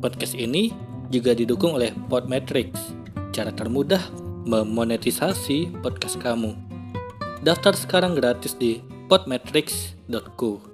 Podcast ini juga didukung oleh Podmetrics, cara termudah memonetisasi podcast kamu. Daftar sekarang gratis di podmetrics.co.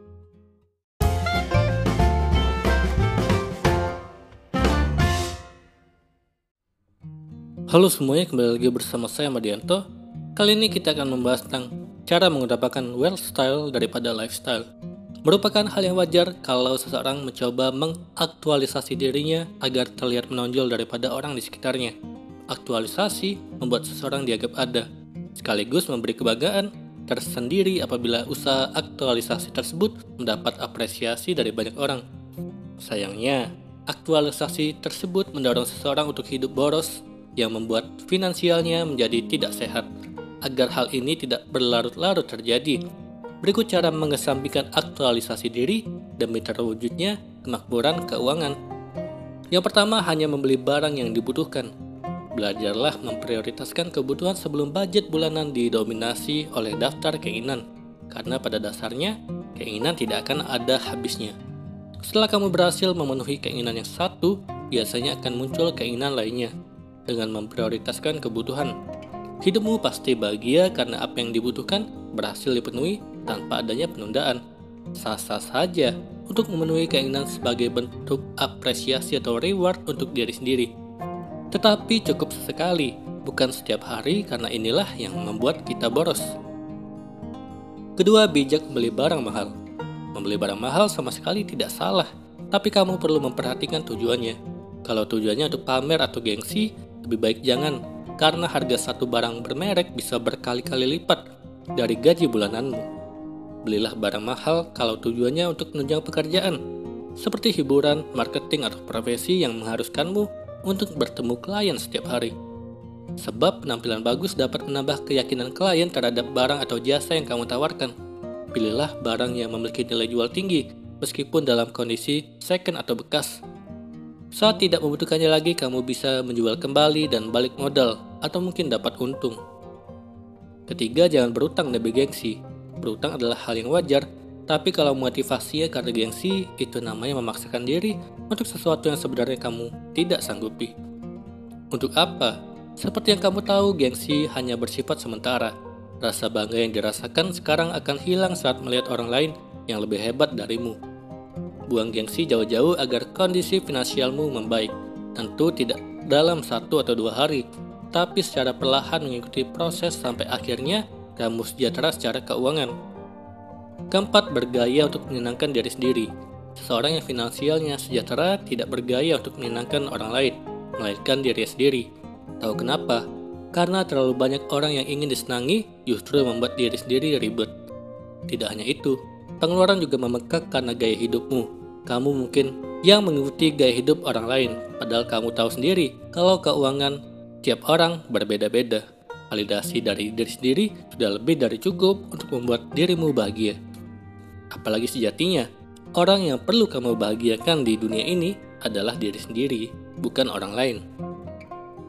Halo semuanya, kembali lagi bersama saya Madianto. Kali ini kita akan membahas tentang cara mengutamakan well style daripada lifestyle. Merupakan hal yang wajar kalau seseorang mencoba mengaktualisasi dirinya agar terlihat menonjol daripada orang di sekitarnya. Aktualisasi membuat seseorang dianggap ada, sekaligus memberi kebanggaan tersendiri apabila usaha aktualisasi tersebut mendapat apresiasi dari banyak orang. Sayangnya, aktualisasi tersebut mendorong seseorang untuk hidup boros yang membuat finansialnya menjadi tidak sehat. Agar hal ini tidak berlarut-larut terjadi, berikut cara mengesampingkan aktualisasi diri demi terwujudnya kemakmuran keuangan. Yang pertama, hanya membeli barang yang dibutuhkan. Belajarlah memprioritaskan kebutuhan sebelum budget bulanan didominasi oleh daftar keinginan, karena pada dasarnya keinginan tidak akan ada habisnya. Setelah kamu berhasil memenuhi keinginan yang satu, biasanya akan muncul keinginan lainnya dengan memprioritaskan kebutuhan. Hidupmu pasti bahagia karena apa yang dibutuhkan berhasil dipenuhi tanpa adanya penundaan. Sah-sah saja untuk memenuhi keinginan sebagai bentuk apresiasi atau reward untuk diri sendiri. Tetapi cukup sesekali, bukan setiap hari karena inilah yang membuat kita boros. Kedua, bijak membeli barang mahal. Membeli barang mahal sama sekali tidak salah, tapi kamu perlu memperhatikan tujuannya. Kalau tujuannya untuk pamer atau gengsi, lebih baik jangan, karena harga satu barang bermerek bisa berkali-kali lipat dari gaji bulananmu. Belilah barang mahal kalau tujuannya untuk menunjang pekerjaan, seperti hiburan, marketing, atau profesi yang mengharuskanmu untuk bertemu klien setiap hari. Sebab penampilan bagus dapat menambah keyakinan klien terhadap barang atau jasa yang kamu tawarkan. Pilihlah barang yang memiliki nilai jual tinggi, meskipun dalam kondisi second atau bekas. Saat tidak membutuhkannya lagi, kamu bisa menjual kembali dan balik modal, atau mungkin dapat untung. Ketiga, jangan berutang demi gengsi. Berutang adalah hal yang wajar, tapi kalau motivasinya karena gengsi, itu namanya memaksakan diri untuk sesuatu yang sebenarnya kamu tidak sanggupi. Untuk apa? Seperti yang kamu tahu, gengsi hanya bersifat sementara. Rasa bangga yang dirasakan sekarang akan hilang saat melihat orang lain yang lebih hebat darimu. Buang gengsi jauh-jauh agar kondisi finansialmu membaik. Tentu tidak dalam satu atau dua hari, tapi secara perlahan mengikuti proses sampai akhirnya kamu sejahtera secara keuangan. Keempat, bergaya untuk menyenangkan diri sendiri. Seseorang yang finansialnya sejahtera tidak bergaya untuk menyenangkan orang lain, melainkan diri sendiri. Tahu kenapa? Karena terlalu banyak orang yang ingin disenangi justru membuat diri sendiri ribet. Tidak hanya itu, pengeluaran juga memekak karena gaya hidupmu. Kamu mungkin yang mengikuti gaya hidup orang lain, padahal kamu tahu sendiri kalau keuangan tiap orang berbeda-beda. Validasi dari diri sendiri sudah lebih dari cukup untuk membuat dirimu bahagia. Apalagi sejatinya, orang yang perlu kamu bahagiakan di dunia ini adalah diri sendiri, bukan orang lain.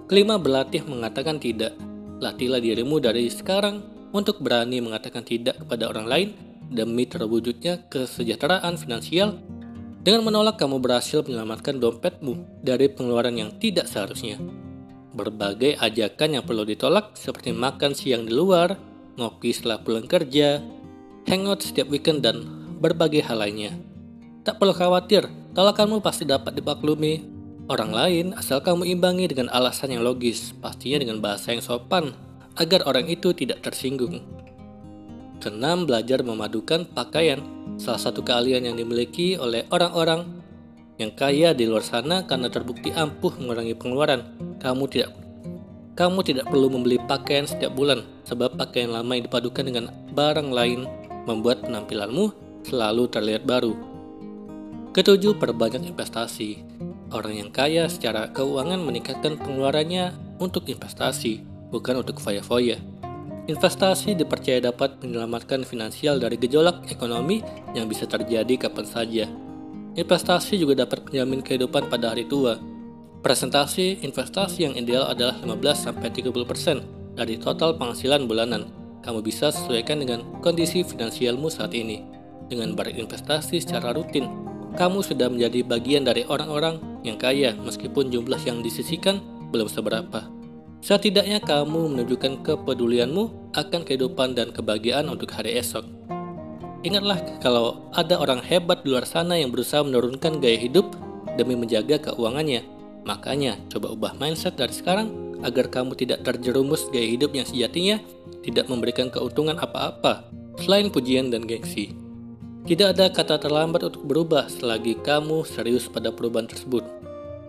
Kelima, berlatih mengatakan tidak. Latihlah dirimu dari sekarang untuk berani mengatakan tidak kepada orang lain demi terwujudnya kesejahteraan finansial. Dengan menolak, kamu berhasil menyelamatkan dompetmu dari pengeluaran yang tidak seharusnya. Berbagai ajakan yang perlu ditolak seperti makan siang di luar, ngopi setelah pulang kerja, hangout setiap weekend, dan berbagai hal lainnya. Tak perlu khawatir, tolakanmu pasti dapat dimaklumi orang lain asal kamu imbangi dengan alasan yang logis, pastinya dengan bahasa yang sopan, agar orang itu tidak tersinggung. Keenam, belajar memadukan pakaian, salah satu keahlian yang dimiliki oleh orang-orang yang kaya di luar sana karena terbukti ampuh mengurangi pengeluaran. Kamu tidak kamu tidak perlu membeli pakaian setiap bulan, sebab pakaian lama yang dipadukan dengan barang lain membuat penampilanmu selalu terlihat baru. Ketujuh, perbanyak investasi. Orang yang kaya secara keuangan meningkatkan pengeluarannya untuk investasi, bukan untuk foya-foya. Investasi dipercaya dapat menyelamatkan finansial dari gejolak ekonomi yang bisa terjadi kapan saja. Investasi juga dapat menjamin kehidupan pada hari tua. Presentasi investasi yang ideal adalah 15-30% dari total penghasilan bulanan. Kamu bisa sesuaikan dengan kondisi finansialmu saat ini. Dengan berinvestasi secara rutin, kamu sudah menjadi bagian dari orang-orang yang kaya meskipun jumlah yang disisikan belum seberapa. Setidaknya kamu menunjukkan kepedulianmu akan kehidupan dan kebahagiaan untuk hari esok. Ingatlah kalau ada orang hebat di luar sana yang berusaha menurunkan gaya hidup demi menjaga keuangannya. Makanya coba ubah mindset dari sekarang agar kamu tidak terjerumus gaya hidup yang sejatinya tidak memberikan keuntungan apa-apa selain pujian dan gengsi. Tidak ada kata terlambat untuk berubah selagi kamu serius pada perubahan tersebut.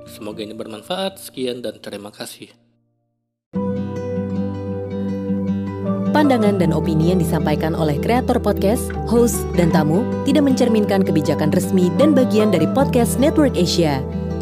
Semoga ini bermanfaat. Sekian dan terima kasih. Pandangan dan opini yang disampaikan oleh kreator podcast, host, dan tamu tidak mencerminkan kebijakan resmi dan bagian dari podcast Network Asia.